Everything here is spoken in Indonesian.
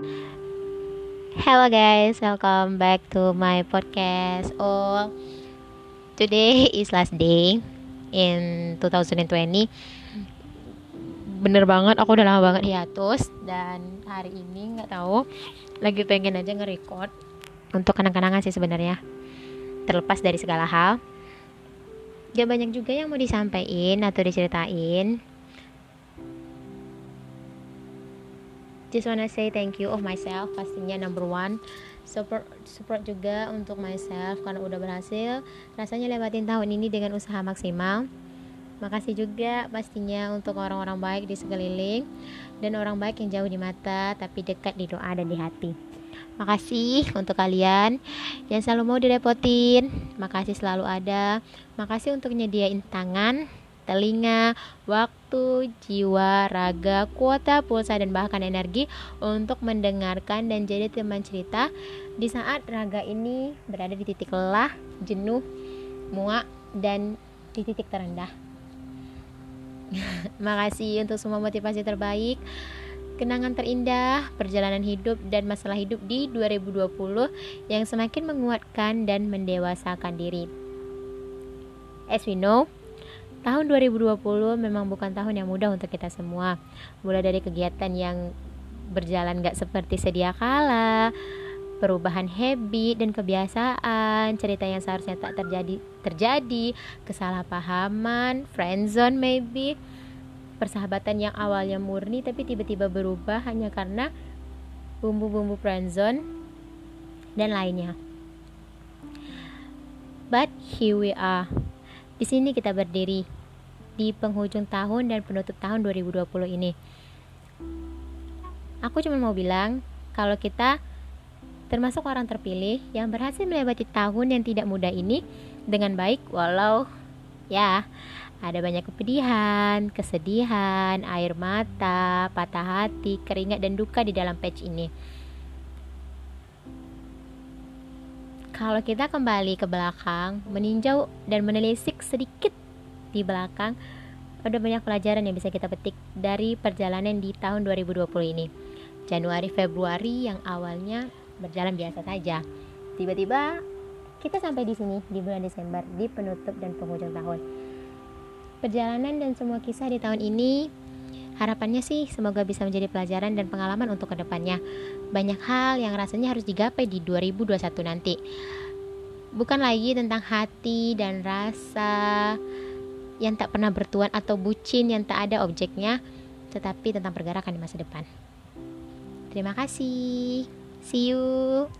Hello guys, welcome back to my podcast. Oh, today is last day in 2020. Bener banget, aku udah lama banget hiatus dan hari ini nggak tahu lagi pengen aja nge-record untuk kenang-kenangan sih sebenarnya. Terlepas dari segala hal, gak banyak juga yang mau disampaikan atau diceritain just wanna say thank you of myself pastinya number one. Support support juga untuk myself karena udah berhasil. Rasanya lewatin tahun ini dengan usaha maksimal. Makasih juga pastinya untuk orang-orang baik di sekeliling dan orang baik yang jauh di mata tapi dekat di doa dan di hati. Makasih untuk kalian yang selalu mau direpotin. Makasih selalu ada. Makasih untuk nyediain tangan, telinga, waktu, jiwa, raga, kuota, pulsa, dan bahkan energi untuk mendengarkan dan jadi teman cerita di saat raga ini berada di titik lelah, jenuh, muak, dan di titik terendah. Makasih untuk semua motivasi terbaik kenangan terindah, perjalanan hidup dan masalah hidup di 2020 yang semakin menguatkan dan mendewasakan diri. As we know, Tahun 2020 memang bukan tahun yang mudah untuk kita semua. Mulai dari kegiatan yang berjalan gak seperti sedia kala, perubahan habit dan kebiasaan, cerita yang seharusnya tak terjadi terjadi, kesalahpahaman, friendzone maybe, persahabatan yang awalnya murni tapi tiba-tiba berubah hanya karena bumbu-bumbu friendzone dan lainnya. But here we are di sini kita berdiri di penghujung tahun dan penutup tahun 2020 ini. Aku cuma mau bilang kalau kita termasuk orang terpilih yang berhasil melewati tahun yang tidak mudah ini dengan baik walau ya ada banyak kepedihan, kesedihan, air mata, patah hati, keringat dan duka di dalam patch ini. Kalau kita kembali ke belakang, meninjau dan menelisik sedikit di belakang, ada banyak pelajaran yang bisa kita petik dari perjalanan di tahun 2020 ini. Januari Februari yang awalnya berjalan biasa saja. Tiba-tiba kita sampai di sini di bulan Desember di penutup dan penghujung tahun. Perjalanan dan semua kisah di tahun ini harapannya sih semoga bisa menjadi pelajaran dan pengalaman untuk ke depannya banyak hal yang rasanya harus digapai di 2021 nanti. Bukan lagi tentang hati dan rasa yang tak pernah bertuan atau bucin yang tak ada objeknya, tetapi tentang pergerakan di masa depan. Terima kasih. See you.